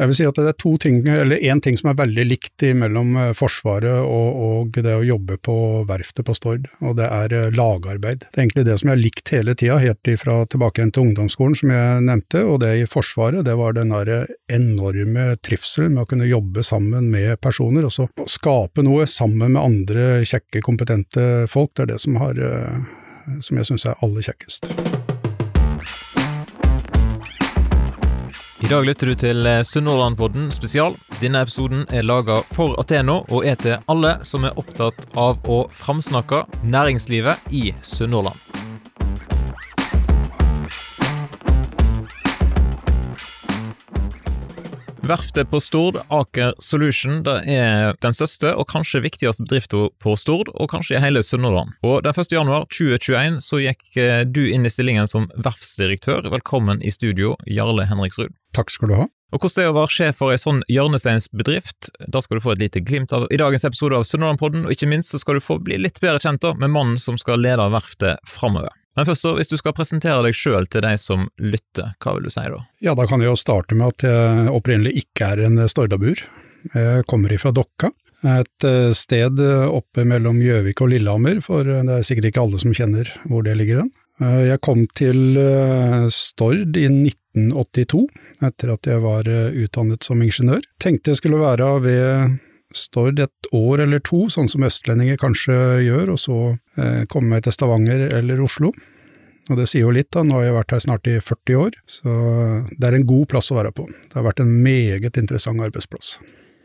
Jeg vil si at det er to ting, eller én ting som er veldig likt mellom eh, Forsvaret og, og, det å jobbe på verftet på Stord, og det er eh, lagarbeid. Det er egentlig det som jeg har likt hele tida, helt fra tilbake til ungdomsskolen, som jeg nevnte, og det i Forsvaret, det var den der enorme trivselen med å kunne jobbe sammen med personer, og så skape noe sammen med andre kjekke, kompetente folk. Det er det som, har, eh, som jeg syns er aller kjekkest. I dag lytter du til eh, Sunnhordlandpodden spesial. Denne episoden er laga for Ateno og er til alle som er opptatt av å framsnakke næringslivet i Sunnhordland. Verftet på Stord, Aker Solution, det er den største og kanskje viktigste bedriften på Stord, og kanskje i hele Sunnhordland. Og Den 1. januar 2021 så gikk eh, du inn i stillingen som verftsdirektør. Velkommen i studio, Jarle Henriksrud. Takk skal du ha. Og Hvordan det er å være sjef for ei sånn hjørnesteinsbedrift, da skal du få et lite glimt av i dagens episode av Sunnhordlandpodden, og ikke minst så skal du få bli litt bedre kjent da med mannen som skal lede verftet framover. Men først så, hvis du skal presentere deg sjøl til de som lytter, hva vil du si da? Ja, da kan jeg jo starte med at jeg opprinnelig ikke er en stordabur. Jeg kommer ifra Dokka, et eh, sted oppe mellom Gjøvik og Lillehammer, for det er sikkert ikke alle som kjenner hvor det ligger hen. Eh, jeg kom til eh, Stord i 1982, etter at jeg var utdannet som ingeniør. Tenkte jeg skulle være ved Stord et år eller to, sånn som østlendinger kanskje gjør, og så eh, komme meg til Stavanger eller Oslo. Og det sier jo litt, da, nå har jeg vært her snart i 40 år, så det er en god plass å være på. Det har vært en meget interessant arbeidsplass.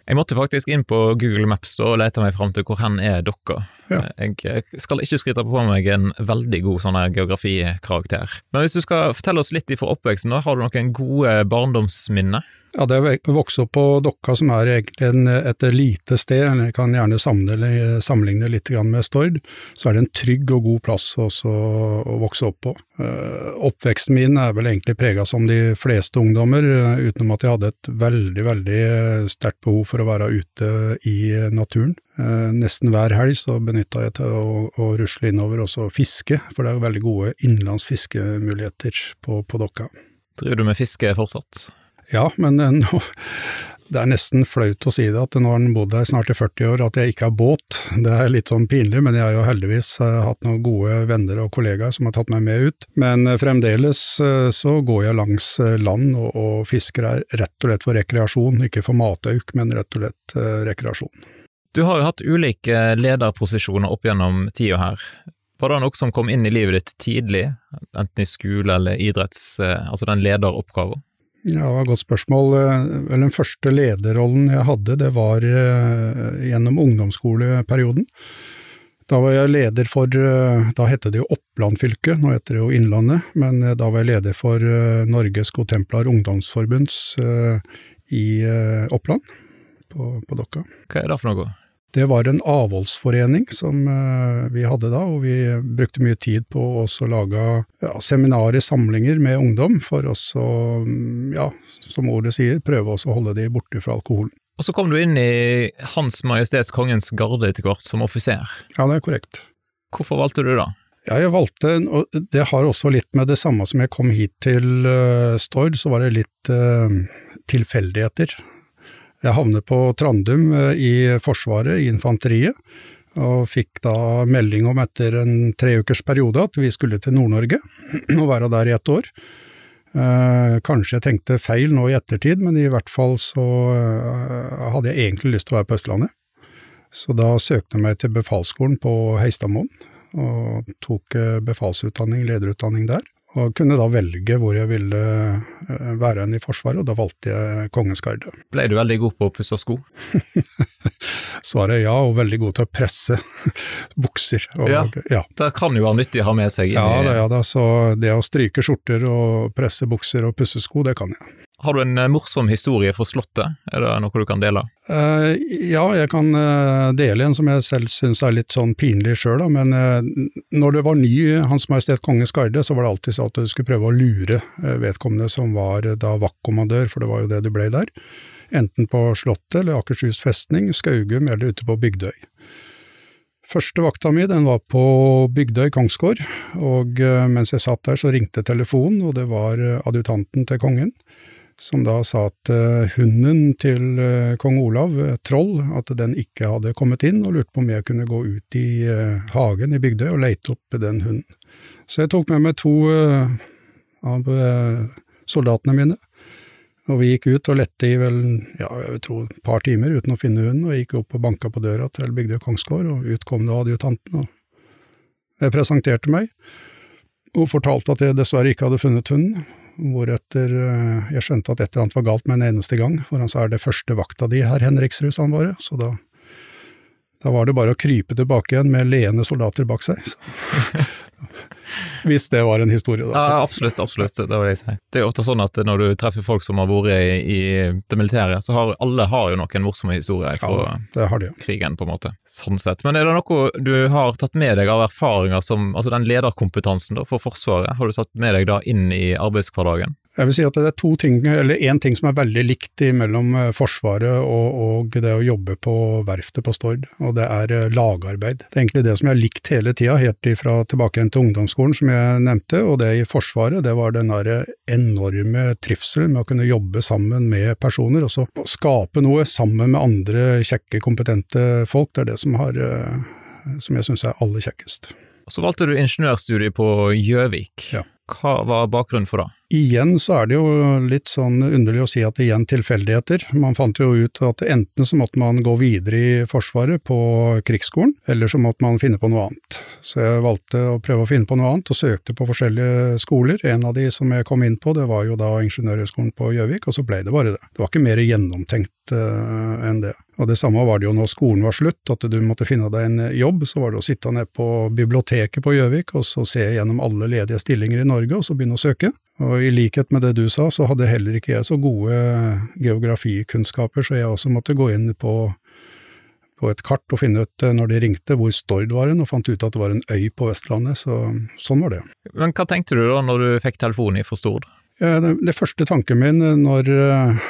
Jeg måtte faktisk inn på Google Maps og lete meg fram til hvor hen er dere. Ja. Jeg skal ikke skryte på meg en veldig god sånn geografikarakter. Men hvis du skal fortelle oss litt fra oppveksten, har du noen gode barndomsminner? Ja, det å vokse opp på Dokka, som er egentlig en, et lite sted, jeg kan gjerne sammenligne, sammenligne litt med Stord, så er det en trygg og god plass også å vokse opp på. Uh, oppveksten min er vel egentlig prega som de fleste ungdommer, uh, utenom at jeg hadde et veldig, veldig sterkt behov for å være ute i naturen. Uh, nesten hver helg så benytta jeg til å, å, rusle innover og så fiske, for det er veldig gode innenlandsfiskemuligheter på, på Dokka. Driver du med fiske fortsatt? Ja, men eh, nå, det er nesten flaut å si det, at nå har en bodd her snart i 40 år, at jeg ikke har båt. Det er litt sånn pinlig, men jeg har jo heldigvis uh, hatt noen gode venner og kollegaer som har tatt meg med ut. Men fremdeles så går jeg langs land og, og, fisker her rett og slett for rekreasjon, ikke for matauk, men rett og slett rekreasjon. Du har jo hatt ulike lederposisjoner opp gjennom tida her. Var det noe som kom inn i livet ditt tidlig, enten i skole eller idretts, altså den lederoppgaven? Ja, godt spørsmål. Eh, vel, den første lederrollen jeg hadde, det var uh, gjennom ungdomsskoleperioden. Da var jeg leder for, da het det jo Oppland fylke, nå heter det jo Innlandet, men da var jeg leder for Norges Godtemplar Ungdomsforbunds i Oppland, på, på Dokka. Hva er det for noe? Det var en avholdsforening som uh, vi hadde da, og vi brukte mye tid på å lage ja, seminarer, samlinger med ungdom, for oss å, mm, ja, som ordet sier, prøve oss å holde de borte fra alkoholen. Og så kom du inn i Hans Majestets Kongens Garde etter hvert, som offiser. Ja, det er korrekt. Hvorfor valgte du da? Ja, jeg valgte, og det har også litt med det samme som jeg kom hit til uh, Stord, så var det litt uh, tilfeldigheter. Jeg havnet på Trandum eh, i Forsvaret, i infanteriet, og fikk da melding om etter en treukers periode at vi skulle til Nord-Norge og være der i ett år. Eh, kanskje jeg tenkte feil nå i ettertid, men i hvert fall så eh, hadde jeg egentlig lyst til å være på Østlandet. Så da søkte jeg meg til befalsskolen på Heistadmoen, og tok befalsutdanning, lederutdanning der og kunne da velge hvor jeg ville eh, være hen i Forsvaret, og da valgte jeg Kongens Garde. Ble du veldig god på å pusse sko? Svaret er ja, og veldig god til å presse bukser. Og, ja, ja, det kan jo være nyttig å ha med seg. ja, det, ja da, så det å stryke skjorter og presse bukser og pusse sko, det kan jeg. Har du en eh, morsom historie fra Slottet, er det noe du kan dele? Uh, ja, jeg kan uh, dele en som jeg selv syns er litt sånn pinlig sjøl, men uh, når det var ny Hans Majestet Kongens Garde, så var det alltid sånn at du skulle prøve å lure vedkommende som var da vaktkommandør, for det var jo det du ble der. Enten på Slottet eller Akershus festning, Skaugum eller ute på Bygdøy. Første vakta mi den var på Bygdøy Kongsgård, og mens jeg satt der så ringte telefonen, og det var adjutanten til kongen som da sa at uh, hunden til uh, kong Olav, uh, Troll, at den ikke hadde kommet inn, og lurte på om jeg kunne gå ut i hagen i Bygdøy og leite opp den hunden. Så jeg tok med meg to av soldatene mine, og vi gikk ut og lette i vel, ja, jeg tror et par timer uten å finne hunden, og gikk opp og banka på døra til Bygdøy kongsgård, og ut kom da adjutanten, og jeg presenterte meg, og fortalte at jeg dessverre ikke hadde funnet hunden Hvoretter eh, jeg skjønte at et eller annet var galt med en eneste gang, for han sa er det første vakta di, herr Henriksrud, sa han bare, så da, da var det bare å krype tilbake igjen med leende soldater bak seg. Hvis det var en historie, da. Ja, absolutt, absolutt, det var det jeg sier. Det er ofte sånn at når du treffer folk som har vært i, i det militære, så har alle har jo noen morsomme historier fra ja, krigen, på en måte. Sånn sett. Men er det noe du har tatt med deg av erfaringer som, altså den lederkompetansen da, for Forsvaret, har du tatt med deg da inn i arbeidshverdagen? Jeg vil si at det er to ting, eller én ting som er veldig likt mellom eh, Forsvaret og, og, det å jobbe på verftet på Stord, og det er eh, lagarbeid. Det er egentlig det som jeg har likt hele tida, helt fra tilbake igjen til ungdomsskolen, som jeg nevnte, og det i Forsvaret, det var den derre enorme trivselen med å kunne jobbe sammen med personer, og så skape noe sammen med andre kjekke, kompetente folk. Det er det som, har, eh, som jeg syns er aller kjekkest. Så valgte du ingeniørstudiet på Gjøvik. Ja. Hva var bakgrunnen for det? Igjen så er det jo litt sånn underlig å si at det igjen tilfeldigheter. Man fant jo ut at enten så måtte man gå videre i Forsvaret på krigsskolen, eller så måtte man finne på noe annet. Så jeg valgte å prøve å finne på noe annet, og søkte på forskjellige skoler. En av de som jeg kom inn på, det var jo da Ingeniørhøgskolen på Gjøvik, og så ble det bare det. Det var ikke mer gjennomtenkt uh, enn det. Og det samme var det jo når skolen var slutt, at du måtte finne deg en jobb. Så var det å sitte ned på biblioteket på Gjøvik og så se gjennom alle ledige stillinger i Norge, og så begynne å søke. Og i likhet med det du sa, så hadde heller ikke jeg så gode geografikunnskaper, så jeg også måtte gå inn på, på et kart og finne ut, eh, når de ringte, hvor Stord var hen, og fant ut at det var en øy på Vestlandet, så sånn var det. Men hva tenkte du da når du fikk telefonen fra Stord? Det, første tanken min eh, når eh,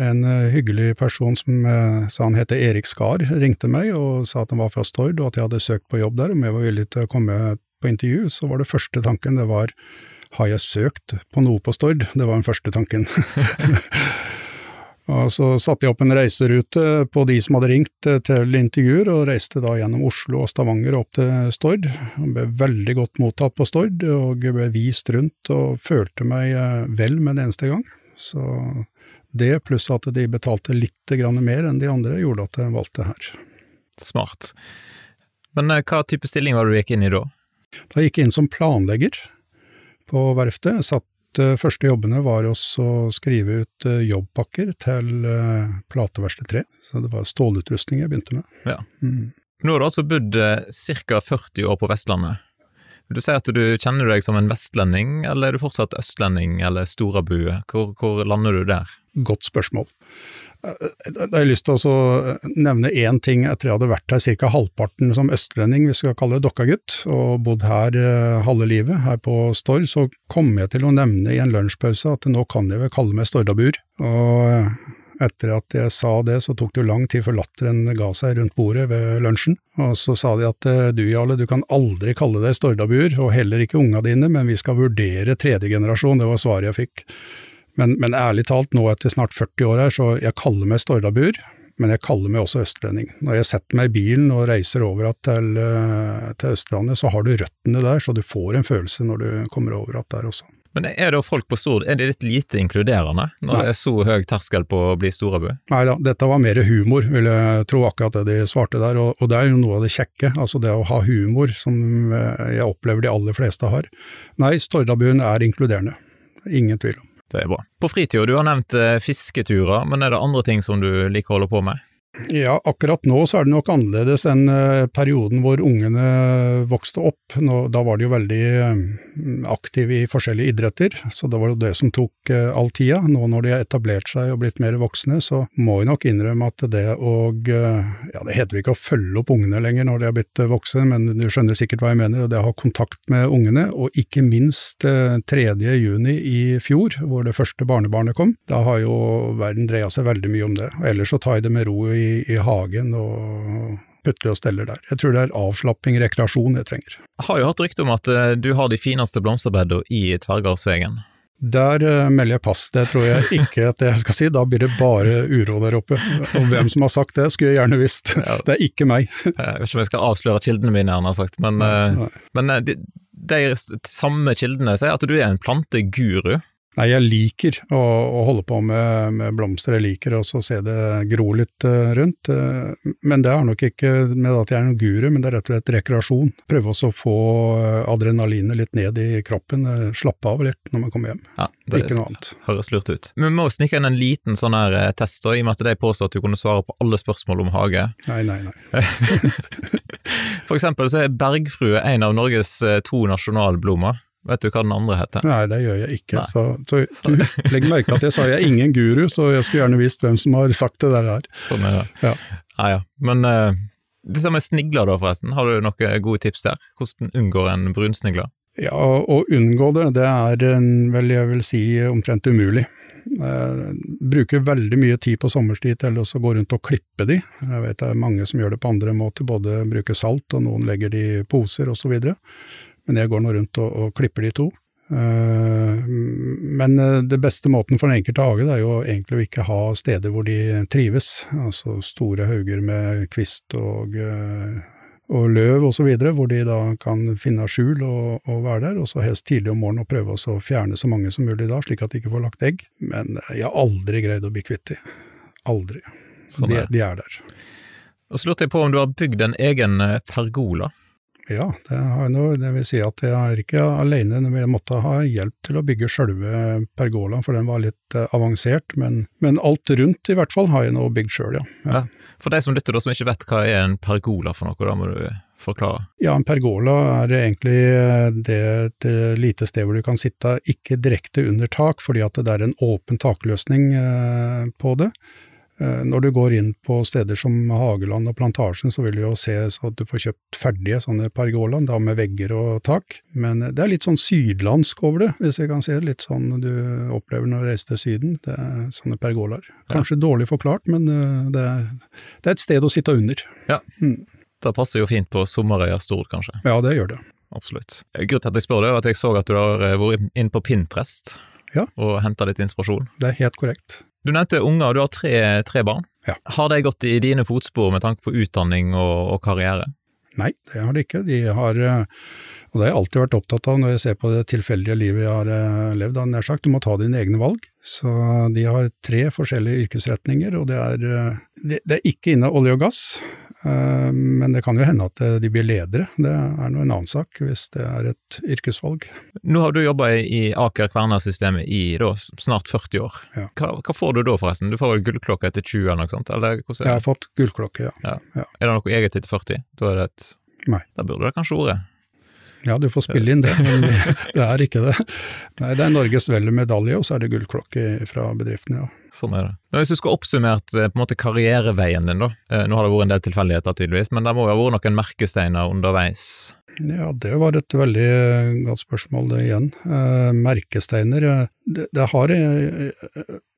en hyggelig person som sa han heter Erik Skar, ringte meg og sa at han var fra Stord, og at jeg hadde søkt på jobb der, om jeg var villig til å komme på intervju, så var det første tanken det var har jeg søkt på noe på Stord? Det var den første tanken. og så satte jeg opp en reiserute på de som hadde ringt til intervjuer, og reiste da gjennom Oslo og Stavanger opp til Stord. Jeg ble veldig godt mottatt på Stord, og ble vist rundt og følte meg eh, vel med en eneste gang. Så det, pluss at de betalte litt mer enn de andre, gjorde at jeg valgte her. Smart. Men eh, hva type stilling var det du gikk inn i da? Da gikk jeg inn som planlegger på verftet. Satt, uh, første jobbene var også å skrive ut uh, jobbpakker til uh, Plateverksted 3, så det var stålutrustning jeg begynte med. Ja. Mm. Nå har du altså bodd ca. 40 år på Vestlandet. Vil du si at du kjenner deg som en vestlending, eller er du fortsatt østlending eller storabue? Hvor, hvor lander du der? Godt spørsmål. Da har jeg lyst til å nevne én ting etter jeg hadde vært her ca. halvparten som østlending, hvis vi skal kalle det dokkagutt, og bodd her eh, halve livet, her på Stord, så kom jeg til å nevne i en lunsjpause at nå kan jeg vel kalle meg stordabur. Og eh, etter at jeg sa det, så tok det jo lang tid før latteren ga seg rundt bordet ved lunsjen. Og så sa de at eh, du Jarle, du kan aldri kalle deg stordabuer, og heller ikke unga dine, men vi skal vurdere tredje generasjon, det var svaret jeg fikk. Men, men, ærlig talt, nå etter snart 40 år her, så jeg kaller meg stordabur, men jeg kaller meg også østlending. Når jeg setter meg i bilen og reiser over til, eh, til Østlandet, så har du røttene der, så du får en følelse når du kommer over der også. Men er det folk på Stord, er det litt lite inkluderende når Nei. det er så høy terskel på å bli storabu? Nei da, dette var mer humor, vil jeg tro akkurat det de svarte der, og, og det er jo noe av det kjekke, altså det å ha humor som eh, jeg opplever de aller fleste har. Nei, Stordabuen er inkluderende, ingen tvil om. Det er bra. På fritida, du har nevnt eh, fisketurer, men er det andre ting som du liker å holde på med? Ja, akkurat nå så er det nok annerledes enn eh, perioden hvor ungene vokste opp. Da var de jo veldig eh, aktive i forskjellige idretter, så det var jo det som tok eh, all tida. Nå når de har etablert seg og blitt mer voksne, så må jeg nok innrømme at det å Ja, det heter ikke å følge opp ungene lenger når de har blitt voksne, men du skjønner sikkert hva jeg mener. og Det å ha kontakt med ungene, og ikke minst 3. juni i fjor, hvor det første barnebarnet kom. Da har jo verden dreia seg veldig mye om det. Ellers så tar jeg det med ro i i, hagen og putter og steller der. Jeg tror det er avslapping, rekreasjon jeg trenger. Jeg har jo hatt rykte om at eh, du har de fineste blomsterbedene i Tverrgardsvegen. Der uh, melder jeg pass, det tror jeg ikke at jeg skal si. Da blir det bare uro der oppe. Og hvem som har sagt det, skulle jeg gjerne visst. Det er ikke meg. jeg vet ikke om jeg skal avsløre kildene mine, han har sagt, men, uh, men de, de, samme kildene sier at du er en planteguru. Nei, jeg liker å, å holde på med, med, blomster, jeg liker også å se det gro litt uh, rundt. Uh, men det har nok ikke med at jeg er noen guru, men det er rett og slett rekreasjon. Prøve også å få uh, adrenalinet litt ned i kroppen, slappe av litt når man kommer hjem. Ja, det ikke noe annet. Høres lurt ut. Men vi må snike inn en liten sånn her test, da, i og med at de påstår at du kunne svare på alle spørsmål om hage. Nei, nei, nei. For eksempel så er bergfrue en av Norges to nasjonalblomster. Vet du hva den andre heter? Nei, det gjør jeg ikke. Så, så, du legger merke til at jeg sa jeg er ingen guru, så jeg skulle gjerne visst hvem som har sagt det der. Sånn er det. Ja. Ja, ja. Men uh, dette med snigler da, forresten. Har du noen gode tips der? Hvordan unngår en brunsnigler? Ja, å unngå det, det er vel jeg vil si omtrent umulig. Uh, bruker veldig mye tid på sommerstid til å gå rundt og klippe de. Jeg vet det er mange som gjør det på andre måter, både bruker salt og noen legger de i poser osv. Men jeg går nå rundt og, og klipper de to. Uh, men uh, det beste måten for den enkelte hage er jo egentlig å ikke ha steder hvor de trives, altså store hauger med kvist og, uh, og løv osv., hvor de da kan finne skjul og, og, være der, og så helst tidlig om morgenen og prøve å fjerne så mange som mulig da, slik at de ikke får lagt egg. Men jeg har aldri greid å bli kvitt de. Aldri. Sånn de, de er der. Og så lurte jeg på om du har bygd en egen pergola? Ja, det har jeg nå. Det vil si at jeg er ikke alene. Jeg måtte ha hjelp til å bygge sjølve pergolaen, for den var litt uh, avansert. Men, men, alt rundt i hvert fall har jeg nå bygd sjøl, ja. ja. ja. For de som lytter da, som ikke vet hva er en pergola for noe, da må du forklare? Ja, en pergola er egentlig eh, det et lite sted hvor du kan sitte, ikke direkte under tak, fordi at det er en åpen takløsning uh, på det. Eh, når du går inn på steder som Hageland og Plantasjen, så vil du jo se så at du får kjøpt ferdige sånne pergolaen, da med vegger og tak. Men det er litt sånn sydlandsk over det, hvis jeg kan si det. Litt sånn du opplever når du reiser til Syden. Det er sånne pergolaer. Kanskje ja. dårlig forklart, men eh, det er, det er, et sted å sitte under. Ja, mm. det passer jo fint på Sommerøya Stord, kanskje. Ja, det gjør det. Absolutt. Grunnen til at jeg spør det, er at jeg så at du har eh, vært inn på Pinterest ja. og henta litt inspirasjon. Det er helt korrekt. Du nevnte unger, du har tre, tre barn. Ja. Har de gått i dine fotspor med tanke på utdanning og, og karriere? Nei, det har de ikke. De har, eh, og det har jeg alltid vært opptatt av når jeg ser på det tilfeldige livet jeg har eh, levd, nær sagt. Du må ta dine egne valg. Så de har tre forskjellige yrkesretninger, og det er, eh, det, det er ikke inne olje og gass. Eh, men det kan jo hende at eh, de blir ledere, det er nå en annen sak, hvis det er et yrkesvalg. Nå har du jobba i Aker Kværner-systemet i da, snart 40 år. Ja. Hva, hva, får du da, forresten? Du får vel gullklokke etter 20 eller noe sånt? Eller Jeg har fått gullklokke, ja. ja. ja. Er det noe eget etter 40? Da er det et Nei. Da burde det kanskje vært? Ja, du får spille inn det, men det er ikke det. Nei, det er Norges vel medalje, og så er det gullklokke fra bedriften, ja. Sånn er det. Men hvis du skulle oppsummert eh, på en måte karriereveien din, da. Eh, nå har det vært en del tilfeldigheter, tydeligvis, men det må jo ha vært noen merkesteiner underveis? Ja, det var et veldig godt spørsmål, det igjen. Eh, merkesteiner det, det har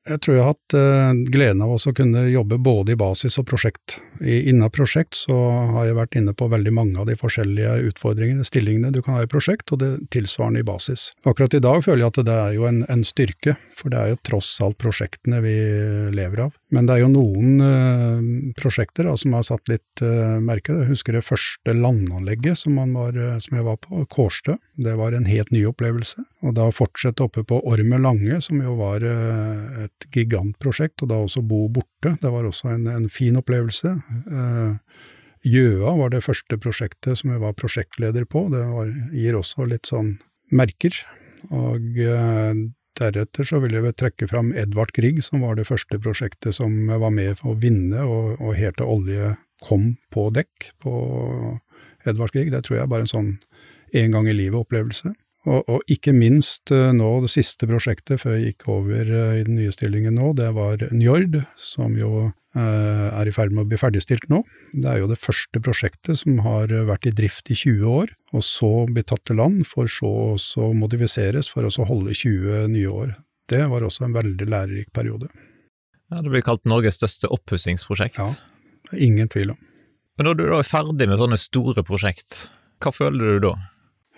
jeg tror jeg har hatt uh, gleden av å kunne jobbe både i basis og prosjekt. Innen prosjekt så har jeg vært inne på veldig mange av de forskjellige utfordringene, stillingene du kan ha i prosjekt, og det tilsvarende i basis. Akkurat i dag føler jeg at det er jo en, en styrke, for det er jo tross alt prosjektene vi lever av. Men det er jo noen uh, prosjekter da, som har satt litt uh, merke. Jeg husker det første landanlegget som, var, som jeg var på, Kårstø. Det var en helt ny opplevelse. Og da fortsette oppe på Ormen Lange, som jo var et gigantprosjekt, og da også bo borte. Det var også en, en fin opplevelse. Eh, Gjøa var det første prosjektet som jeg var prosjektleder på. Det var, gir også litt sånn merker. Og eh, deretter så vil jeg trekke fram Edvard Grieg, som var det første prosjektet som var med å vinne, og, og helt til olje kom på dekk på Edvard Grieg. Det tror jeg er bare en sånn en gang i livet-opplevelse. Og, og, ikke minst eh, nå det siste prosjektet før jeg gikk over eh, i den nye stillingen nå, det var Njord, som jo er i ferd med å bli ferdigstilt nå. Det er jo det første prosjektet som har vært i drift i 20 år, og så blir tatt til land, for så å modifiseres for å holde 20 nye år. Det var også en veldig lærerik periode. Ja, Det blir kalt Norges største oppussingsprosjekt. Ja, ingen tvil om. Men når du da er ferdig med sånne store prosjekt, hva føler du da?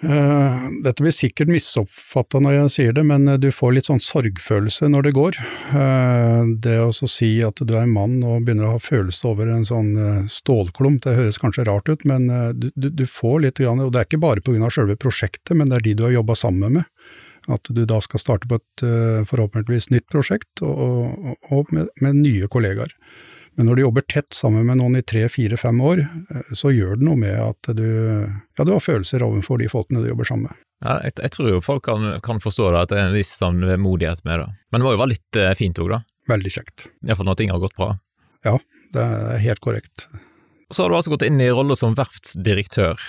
Uh, dette blir sikkert misoppfatta når jeg sier det, men du får litt sånn sorgfølelse når det går. Uh, det å si at du er en mann og begynner å ha følelse over en sånn stålklump, det høres kanskje rart ut, men du, du, du, får litt, grann, og det er ikke bare pga. selve prosjektet, men det er de du har jobba sammen med. At du da skal starte på et forhåpentligvis nytt prosjekt, og, og, og med, med nye kollegaer. Men når du jobber tett sammen med noen i tre, fire, fem år, eh, så gjør det noe med at du, ja, du har følelser overfor de folkene du jobber sammen med. Ja, jeg, jeg, tror jo folk kan, kan, forstå det, at det er en viss sånn vemodighet med det. Men det må jo være litt eh, fint òg, da? Veldig kjekt. Iallfall når ting har gått bra? Ja, det er helt korrekt. Så har du altså gått inn i rolle som verftsdirektør.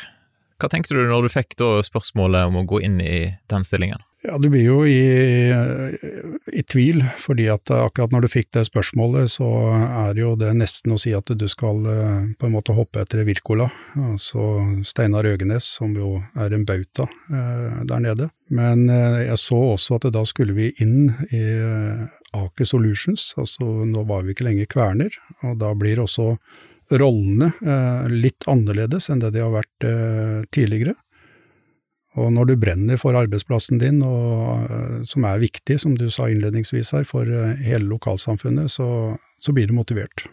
Hva tenkte du når du fikk da spørsmålet om å gå inn i den stillingen? Ja, du blir jo i, i, tvil, fordi at akkurat når du fikk det spørsmålet, så er jo det nesten å si at du skal eh, på en måte hoppe etter Wirkola, altså Steinar Øgenes, som jo er en bauta eh, der nede. Men eh, jeg så også at da skulle vi inn i Aker Solutions, altså nå var vi ikke lenger Kverner, og da blir også rollene litt annerledes enn det de har vært tidligere. Og når du brenner for arbeidsplassen din, og, eh, som er viktig, som du sa innledningsvis her, for eh, hele lokalsamfunnet, så, så blir du motivert.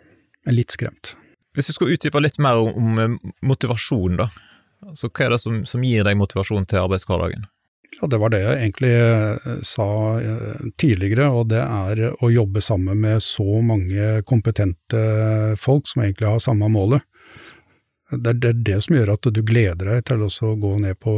Men litt skremt. Hvis du skal utdype litt mer om, om eh, motivasjon, da. Altså, hva er det som, som, gir deg motivasjon til arbeidshverdagen? Ja, Det var det jeg egentlig sa tidligere, og det er å jobbe sammen med så mange kompetente folk som egentlig har samme målet. Det er det som gjør at du gleder deg til å gå ned på,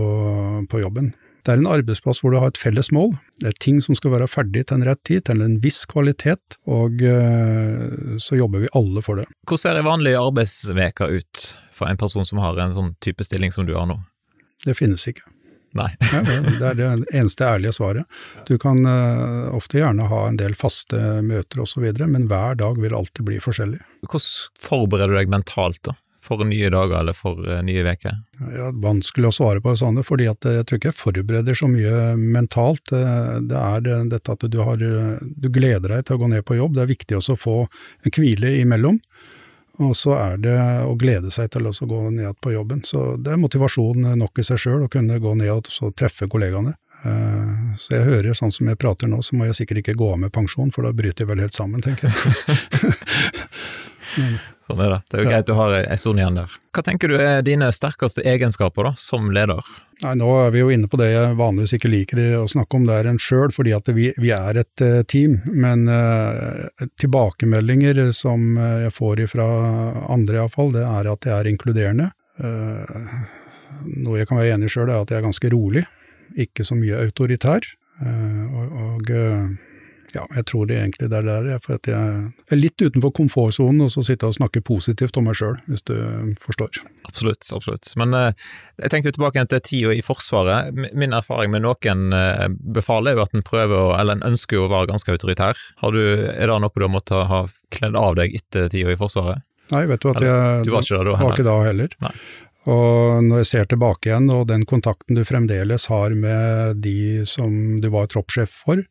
på, jobben. Det er en arbeidsplass hvor du har et felles mål. Det er ting som skal være ferdig til en rett tid, til en viss kvalitet, og uh, så jobber vi alle for det. Hvordan ser ei vanlig arbeidsveke ut for en person som har en sånn type stilling som du har nå? Det finnes ikke. Nei. det, er det eneste ærlige svaret. Du kan uh, ofte gjerne ha en del faste møter osv., men hver dag vil alltid bli forskjellig. Hvordan forbereder du deg mentalt da? For nye dager eller for uh, nye uker? Ja, vanskelig å svare på sånne, fordi at jeg tror ikke jeg forbereder så mye mentalt. Det er dette at du, har, du gleder deg til å gå ned på jobb, det er viktig også å få en hvile imellom. Og så er det å glede seg til å gå ned på jobben. Så det er motivasjon nok i seg sjøl å kunne gå ned og treffe kollegaene. Eh, så jeg hører sånn som jeg prater nå, så må jeg sikkert ikke gå av med pensjon, for da bryter jeg vel helt sammen, tenker jeg. Sånn er det. Det er jo greit du har ei stund igjen der. Hva tenker du er dine sterkeste egenskaper da, som leder? Nei, Nå er vi jo inne på det jeg vanligvis ikke liker å snakke om der enn sjøl, fordi at vi, vi, er et uh, team. Men uh, tilbakemeldinger som uh, jeg får fra andre iallfall, det er at jeg er inkluderende. noe jeg kan være enig i sjøl, er at jeg er ganske rolig, ikke så mye autoritær. og, og ja, jeg tror det egentlig det er der. For at jeg er litt utenfor komfortsonen og så sitte og snakke positivt om meg sjøl, hvis du forstår. Absolutt, absolutt. Men eh, jeg tenker tilbake til tida i Forsvaret. Min erfaring med noen eh, befal er jo at en prøver, å, eller en ønsker jo å være ganske autoritær. Har du, er det noe du har måttet ha kledd av deg etter tida i Forsvaret? Nei, vet du at jeg du var ikke, da, var ikke da heller. Nei. Og når jeg ser tilbake igjen, og den kontakten du fremdeles har med de som du var troppssjef for,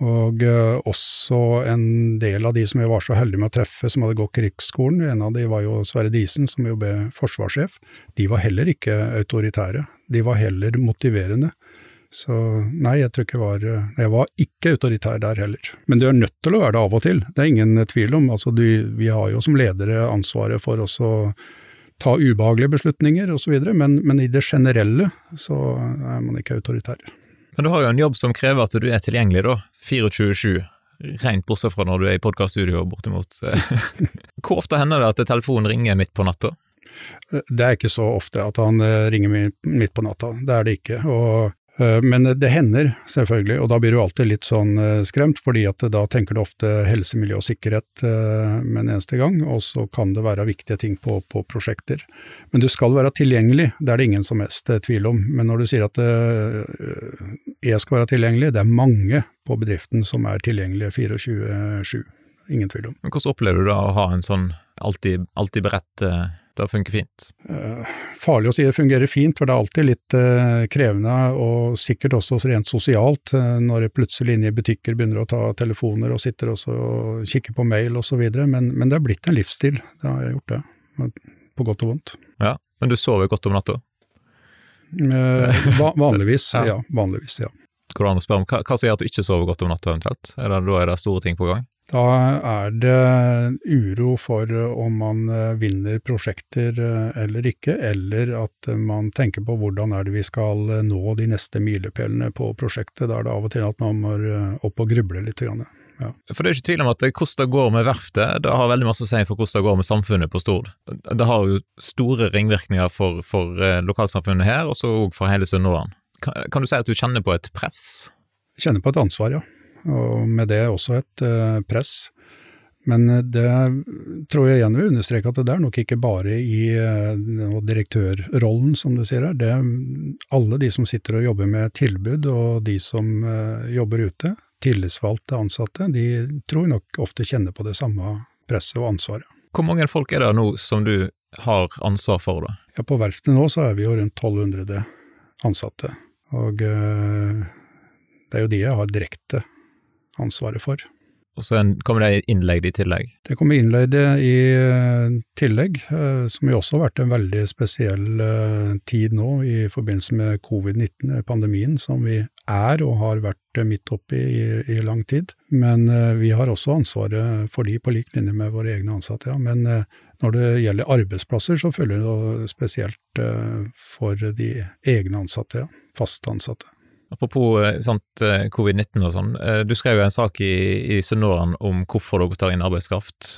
og uh, også en del av de som jeg var så heldig med å treffe som hadde gått krigsskolen, en av de var jo Sverre Disen, som jo ble forsvarssjef, de var heller ikke autoritære, de var heller motiverende. Så nei, jeg tror ikke jeg var Jeg var ikke autoritær der heller. Men du er nødt til å være det av og til, det er ingen tvil om. Altså, du, vi har jo som ledere ansvaret for også ta ubehagelige beslutninger osv., men, men i det generelle så er man ikke autoritær. Men du har jo en jobb som krever at du er tilgjengelig, da. 24-7. Rent bortsett fra når du er i podkaststudio, bortimot. Hvor ofte hender det at telefonen ringer midt på natta? Det er ikke så ofte at han eh, ringer midt på natta, det er det ikke. Og Eh, men det hender, selvfølgelig, og da blir du alltid litt sånn eh, skremt, fordi at da tenker du ofte helse, miljø og sikkerhet eh, med en eneste gang, og så kan det være viktige ting på, på, prosjekter. Men du skal være tilgjengelig, det er det ingen som helst tvil om. Men når du sier at jeg skal være tilgjengelig, det er mange på bedriften som er tilgjengelige 24-7. Ingen tvil om. Men Hvordan opplever du da å ha en sånn alltid, alltid beredt det funker fint? Eh, farlig å si det fungerer fint, for det er alltid litt eh, krevende, og sikkert også rent sosialt, uh, når plutselig inne i butikker begynner å ta telefoner og sitter også og kikker på mail osv., men, men det er blitt en livsstil, det har jeg gjort det, på godt og vondt. Ja, Men du sover godt om natta? Eh, va vanligvis, ja. ja. Vanligvis, ja. Går det an å spørre om hva, hva som gjør at du ikke sover godt om natta eventuelt? Er det, da er det store ting på gang? Da er det uro for om man eh, vinner prosjekter eh, eller ikke, eller at man tenker på hvordan er det vi skal nå de neste milepælene på prosjektet. Da er det av og til at man må opp og gruble litt. Ja. For det er ikke tvil om at hvordan det går med verftet, det har veldig masse å si for hvordan det går med samfunnet på Stord. Det har jo store ringvirkninger for, for lokalsamfunnet her, og så òg for hele Sunnhordland. Kan, kan, du si at du kjenner på et press? Kjenner på et ansvar, ja. Og med det også et uh, press. Men eh, det tror jeg igjen vil understreke at det er nok ikke bare i uh, direktørrollen, som du sier her. Det er alle de som sitter og jobber med tilbud, og de som jobber ute, tillitsvalgte ansatte, de tror jeg nok ofte kjenner på det samme presset og ansvaret. Hvor mange folk er det nå som du har ansvar for, da? Ja, På verftet nå så er vi jo rundt 1200 ansatte. Og eh, det er jo de jeg har direkte ansvaret for. Og så kommer det innlegg i tillegg? Det kommer innlegg i eh, tillegg, eh, som jo også har vært en veldig spesiell tid nå i forbindelse med covid-19, pandemien, som vi er og har vært midt oppi i, i lang tid. Men vi har også ansvaret for de på lik linje med våre egne ansatte. Ja. Men når det gjelder arbeidsplasser, så følger det spesielt for de egne ansatte. ja fast ansatte. Apropos eh, eh, covid-19 og sånn, eh, du skrev jo en sak i, i Sunnmøren om hvorfor dere tar inn arbeidskraft.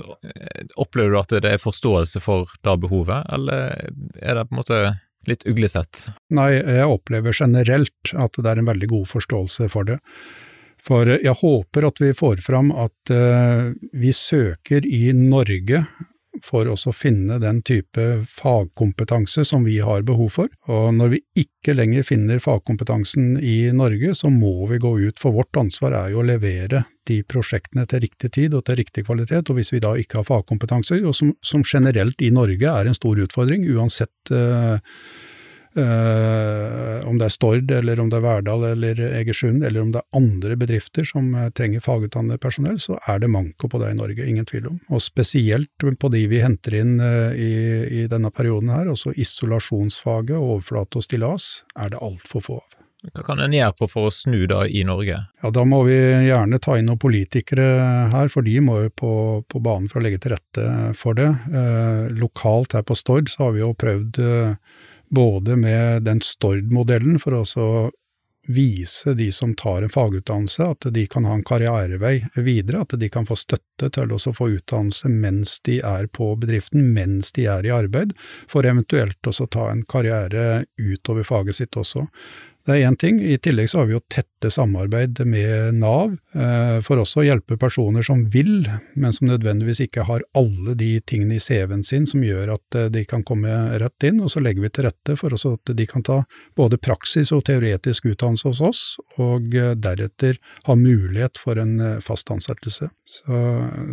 Opplever du at det er forståelse for det behovet, eller er det på en måte litt uglesett? Nei, jeg opplever generelt at det er en veldig god forståelse for det. For jeg håper at vi får fram at vi søker i Norge for oss å finne den type fagkompetanse som vi har behov for. Og når vi ikke lenger finner fagkompetansen i Norge, så må vi gå ut, for vårt ansvar er jo å levere de prosjektene til riktig tid og til riktig kvalitet. Og hvis vi da ikke har fagkompetanse, og som, som generelt i Norge er en stor utfordring, uansett uh, om det er Stord, eller om det er Verdal eller Egersund, eller om det er andre bedrifter som uh, trenger fagutdannet personell, så er det manko på det i Norge, ingen tvil om. Og spesielt på de vi henter inn uh, i, i, denne perioden her, altså isolasjonsfaget, overflate og stillas, er det altfor få av. Hva kan en gjøre på for å snu da i Norge? Ja, Da må vi gjerne ta inn noen politikere her, for de må jo på, på banen for å legge til rette for det. lokalt her på Stord så har vi jo prøvd både med den Stord-modellen for å vise de som tar en fagutdannelse at de kan ha en karrierevei videre, at de kan få støtte til å få utdannelse mens de er på bedriften, mens de er i arbeid, for eventuelt også ta en karriere utover faget sitt også. Det er én ting. I tillegg så har vi jo tette samarbeid med Nav, eh, for også å hjelpe personer som vil, men som nødvendigvis ikke har alle de tingene i CV-en sin som gjør at eh, de kan komme rett inn. Og så legger vi til rette for at de kan ta både praksis og teoretisk utdannelse hos oss, og eh, deretter ha mulighet for en fast ansettelse. Så,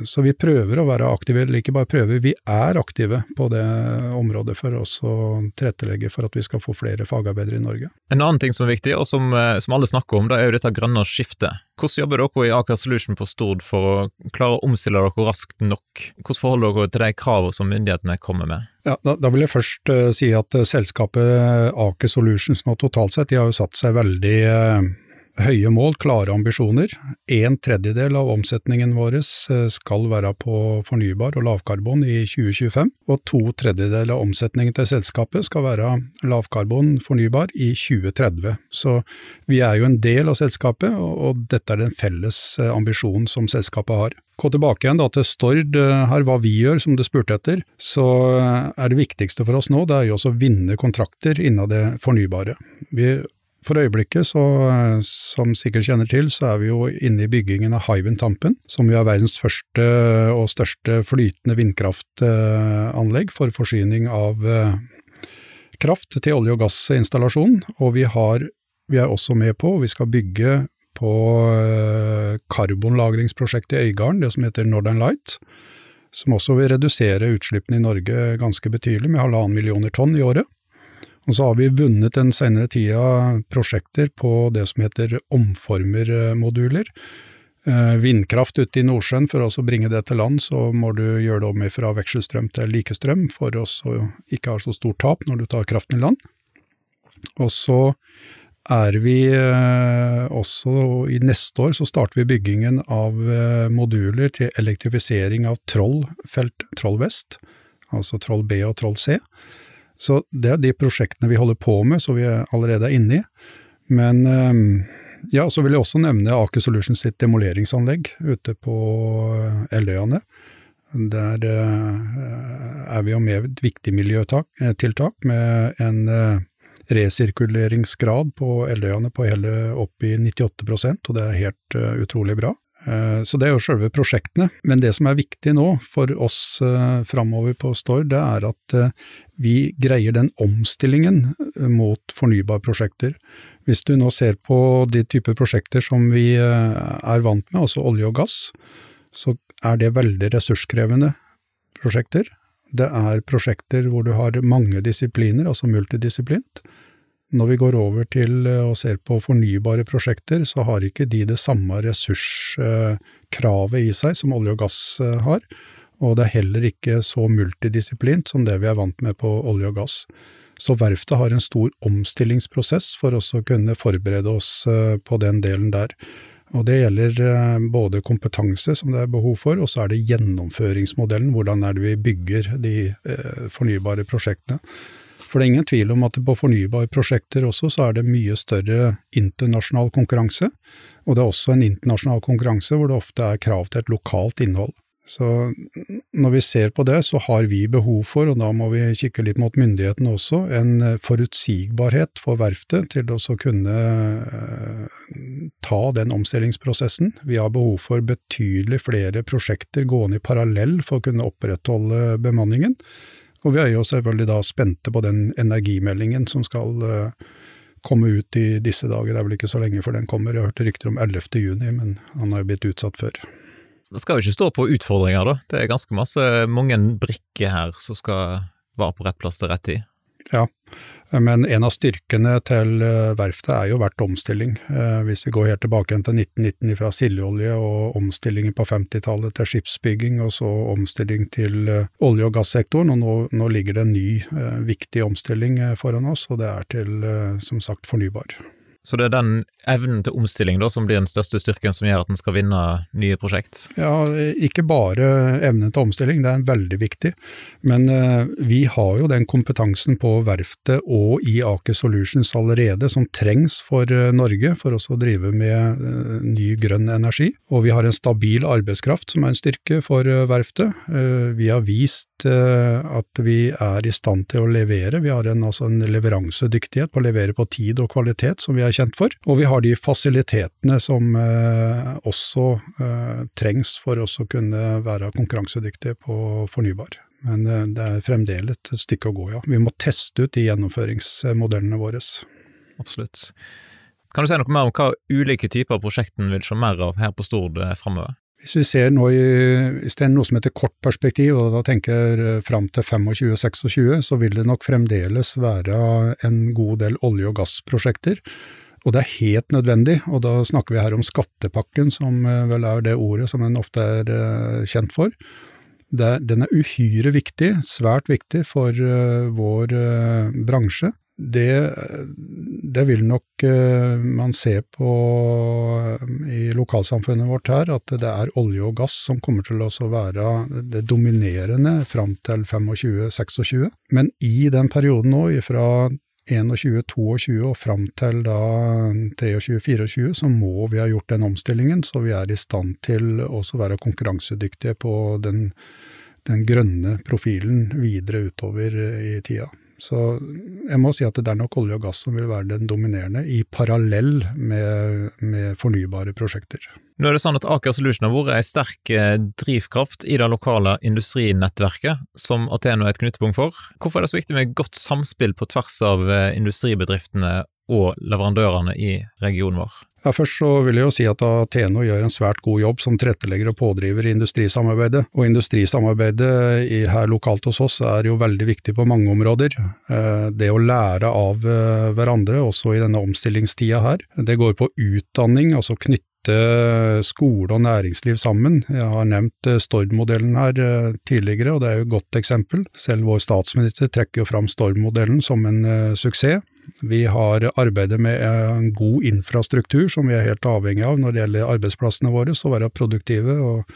så vi prøver å være aktive, eller ikke bare prøver, vi er aktive på det området for oss å tilrettelegge for at vi skal få flere fagarbeidere i Norge. En annen ting som er viktig, og som, eh, som, alle snakker om, det er jo dette grønne skiftet. Hvordan jobber dere i Aker Solution på Stord for å klare å omstille dere raskt nok? Hvordan forholder dere til de kravene som myndighetene kommer med? Ja, da, da, vil jeg først uh, si at uh, selskapet Aker Solutions nå totalt sett, de har jo satt seg veldig uh, høye mål, klare ambisjoner. En tredjedel av omsetningen vår eh, skal være på fornybar og lavkarbon i 2025, og to tredjedeler av omsetningen til selskapet skal være lavkarbon fornybar i 2030. Så vi er jo en del av selskapet, og dette er den felles eh, ambisjonen som selskapet har. Gå tilbake igjen da til Stord, eh, her hva vi gjør, som du spurte etter. Så er det viktigste for oss nå, det er jo også å vinne kontrakter innen det fornybare. Vi for øyeblikket, så, som sikkert kjenner til, så er vi jo inne i byggingen av Hywind Tampen, som jo er verdens første og største flytende vindkraftanlegg for forsyning av eh, kraft til olje- og gassinstallasjon. Og vi, har, vi er også med på, og vi skal bygge på eh, karbonlagringsprosjektet i Øygarden, det som heter Northern Light, som også vil redusere utslippene i Norge ganske betydelig, med halvannen millioner tonn i året. Og så har vi vunnet den senere tida prosjekter på det som heter omformermoduler. Eh, vindkraft ute i Nordsjøen, for å bringe det til land, så må du gjøre det om fra vekselstrøm til likestrøm, for å ikke ha så stort tap når du tar kraften i land. Og så er vi eh, også i neste år så starter vi byggingen av eh, moduler til elektrifisering av Troll-felt, Troll Vest, altså Troll B og Troll C. Så det er de prosjektene vi holder på med, som vi allerede er inne i. Men eh, ja, så vil jeg også nevne Aker Solutions sitt demoleringsanlegg ute på Eløyane. Der er vi jo med et viktig miljøtiltak med en resirkuleringsgrad på Eldøyane på hele opp i 98% og det er helt utrolig bra. Uh, så det er jo selve prosjektene. Men det som er viktig nå for oss uh, framover på Stord, det er at uh, vi greier den omstillingen mot fornybarprosjekter. Hvis du nå ser på de typer prosjekter som vi er vant med, altså olje og gass, så er det veldig ressurskrevende prosjekter. Det er prosjekter hvor du har mange disipliner, altså multidisiplint. Når vi går over til eh, og ser på fornybare prosjekter, så har ikke de det samme ressurskravet i seg som olje og gass eh, har, og det er heller ikke så multidisiplint som det vi er vant med på olje og gass. Så verftet har en stor omstillingsprosess for oss å kunne forberede oss eh, på den delen der. Og det gjelder både kompetanse som det er behov for, og så er det gjennomføringsmodellen, hvordan er det vi bygger de fornybare prosjektene. For det er ingen tvil om at på fornybarprosjekter også så er det mye større internasjonal konkurranse, og det er også en internasjonal konkurranse hvor det ofte er krav til et lokalt innhold. Så når vi ser på det, så har vi behov for, og da må vi kikke litt mot myndighetene også, en forutsigbarhet for verftet til å kunne eh, ta den omstillingsprosessen. Vi har behov for betydelig flere prosjekter gående i parallell for å kunne opprettholde bemanningen. Og vi er jo selvfølgelig da spente på den energimeldingen som skal uh, komme ut i disse dager. Det er vel ikke så lenge før den kommer. Jeg har hørt rykter om 11. juni, men han har jo blitt utsatt før. Det skal jo ikke stå på utfordringer, da. Det er ganske masse, mange brikker her som skal være på rett plass til rett tid. Ja, men en av styrkene til eh, verftet er jo vært omstilling. Eh, hvis vi går helt tilbake til 1919 fra sildeolje og omstillingen på 50-tallet til skipsbygging, og så omstilling til eh, olje- og gassektoren, og nå, nå ligger det en ny viktig omstilling foran oss, og det er til som sagt fornybar. Så det er den evnen til omstilling da, som blir den største styrken som gjør at en skal vinne nye prosjekt? Ja, ikke bare evnen til omstilling, det er veldig viktig. Men uh, vi har jo den kompetansen på verftet og i Aker Solutions allerede som trengs for uh, Norge for oss å drive med uh, ny grønn energi. Og vi har en stabil arbeidskraft som er en styrke for verftet. vi har vist at vi er i stand til å levere. Vi har en, altså en leveransedyktighet på å levere på tid og kvalitet som vi er kjent for. Og vi har de fasilitetene som eh, også eh, trengs for oss å kunne være konkurransedyktige på fornybar. Men eh, det er fremdeles et stykke å gå, ja. Vi må teste ut de gjennomføringsmodellene våre. Absolutt. Kan du si noe mer om hva ulike typer av prosjekten vil se mer av her på Stord fremover? framover? Hvis vi ser nå i, hvis det er noe som heter kort perspektiv, og da tenker fram til 25-26, så vil det nok fremdeles være en god del olje- og gassprosjekter og det er helt nødvendig, og da snakker vi her om skattepakken, som eh, vel er det ordet som en ofte er uh, kjent for. Den er uhyre viktig, svært viktig for uh, vår bransje. Det, det, vil nok man se på i lokalsamfunnet vårt her, at det er olje og gass som kommer til å være det dominerende fram til 25-26. Men i den perioden nå, fra 21-22 og fram til da 23-24, så må vi ha gjort den omstillingen, så vi er i stand til også være konkurransedyktige på den, den grønne profilen videre utover i tida. Så jeg må si at det er nok olje og gass som vil være den dominerende, i parallell med, med fornybare prosjekter. Nå er det sånn at Aker Solution har vært en sterk eh, drivkraft i det lokale industrinettverket, som Ateno er et knutepunkt for. Hvorfor er det så viktig med godt samspill på tvers av eh, industribedriftene og leverandørene i regionen vår? Ja, Først så vil jeg jo si at Ateno gjør en svært god jobb som tilrettelegger og pådriver i industrisamarbeidet. Og industrisamarbeidet her lokalt hos oss er jo veldig viktig på mange områder. Eh, det å lære av hverandre, også i denne omstillingstida her. Det går på utdanning, altså knytte knytte skole og næringsliv sammen. Jeg har nevnt Stord-modellen her tidligere, og det er jo et godt eksempel. Selv vår statsminister trekker jo fram Stord-modellen som en suksess. Vi har arbeidet med en god infrastruktur som vi er helt avhengig av når det gjelder arbeidsplassene våre, å være produktive og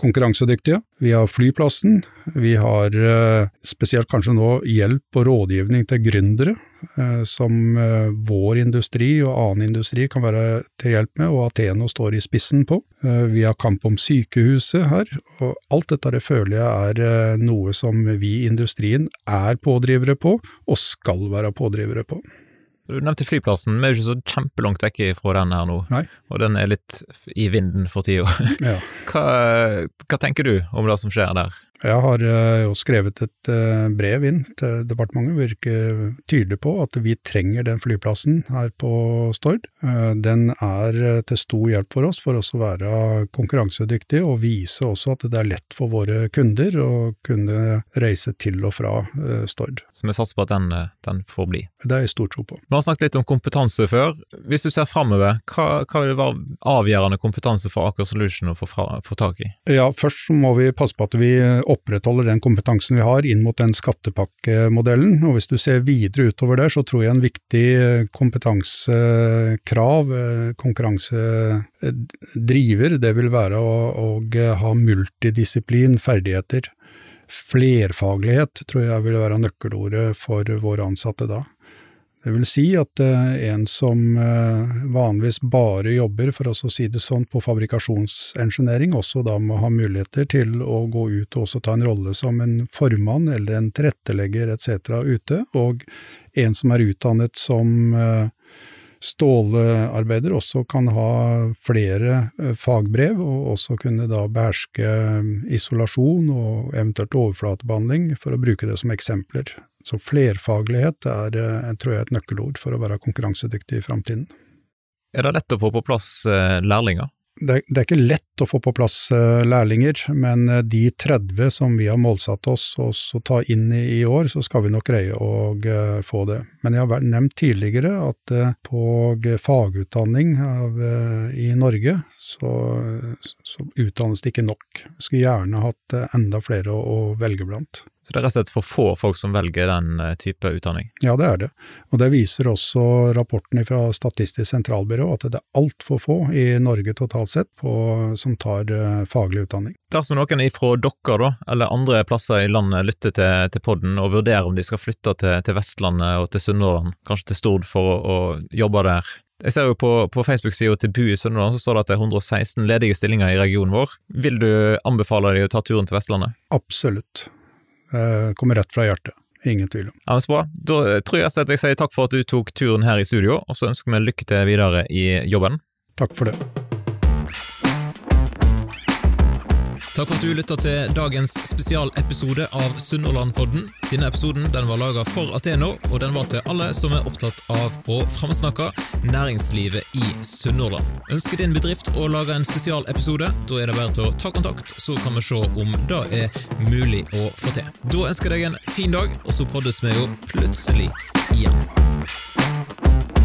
konkurransedyktige. Vi har flyplassen, vi har eh, spesielt kanskje nå hjelp og rådgivning til gründere, eh, som eh, vår industri og annen industri kan være til hjelp med, og Ateno står i spissen på. Vi har kamp om sykehuset her, og alt dette det føler jeg er noe som vi i industrien er pådrivere på, og skal være pådrivere på. Du nevnte flyplassen, vi er jo ikke så kjempelangt vekk fra den her nå, Nei. og den er litt i vinden for tida. Ja. Hva, hva tenker du om det som skjer der? Jeg har eh, jo skrevet et eh, brev inn til departementet, virker tydelig på at vi trenger den flyplassen her på Stord. Eh, den er til stor hjelp for oss, for oss å være konkurransedyktige og vise også at det er lett for våre kunder å kunne reise til og fra Stord. Så vi satser på at den, den får bli. Det er jeg stor tro på. Vi har snakket litt om kompetanse før. Hvis du ser framover, hva, hva vil være avgjørende kompetanse for Aker Solution å få, fra, få tak i? Ja, først så må vi passe på at vi opprettholder den kompetansen vi har inn mot den skattepakkemodellen. Og hvis du ser videre utover der, så tror jeg en viktig kompetansekrav, eh, konkurransedriver, det vil være å, å ha multidisiplin, ferdigheter. Flerfaglighet tror jeg vil være nøkkelordet for våre ansatte da. Det vil si at eh, en som eh, vanligvis bare jobber, for å si det sånn, på fabrikasjonsengineering, også da må ha muligheter til å gå ut og også ta en rolle som en formann eller en tilrettelegger etc. ute, og en som er utdannet som eh, stålarbeider også kan ha flere fagbrev, og også kunne da beherske isolasjon og eventuelt overflatebehandling, for å bruke det som eksempler. Så flerfaglighet er, eh, tror jeg, et nøkkelord for å være konkurransedyktig i framtiden. Er det lett å få på plass eh, lærlinger? Det, det, er ikke lett å få på plass eh, lærlinger, men de 30 som vi har målsatt oss å ta inn i, år, så skal vi nok greie å få det. Men jeg har nevnt tidligere at på fagutdanning av, i Norge så, så, utdannes det ikke nok. Vi skulle gjerne hatt enda flere å, å velge blant. Så det er rett og slett for få folk som velger den eh, type utdanning? Ja, det er det. Og det viser også rapporten fra Statistisk sentralbyrå, at det er altfor få i Norge totalt sett på, som tar uh, faglig utdanning. Dersom noen ifra dere, da, eller andre plasser i landet lytter til, til podden og vurderer om de skal flytte til, til Vestlandet og til Sunnhordland, kanskje til Stord for å, å jobbe der, jeg ser jo på, på Facebook-sida til BU i Sunnhordland så står det at det er 116 ledige stillinger i regionen vår. Vil du anbefale dem å ta turen til Vestlandet? Absolutt. Eh, kommer rett fra hjertet. Ingen tvil om. Ja, men så bra. Da tror jeg at jeg sier takk for at du tok turen her i studio, og så ønsker vi lykke til videre i jobben. Takk for det. Takk for at du lytta til dagens spesialepisode av Sunnhordlandpodden. Denne episoden den var laga for Ateno, og den var til alle som er opptatt av å framsnakke næringslivet i Sunnhordland. Ønsker din bedrift å lage en spesialepisode? Da er det bare til å ta kontakt, så kan vi se om det er mulig å få til. Da ønsker jeg deg en fin dag, og så poddes vi jo plutselig igjen.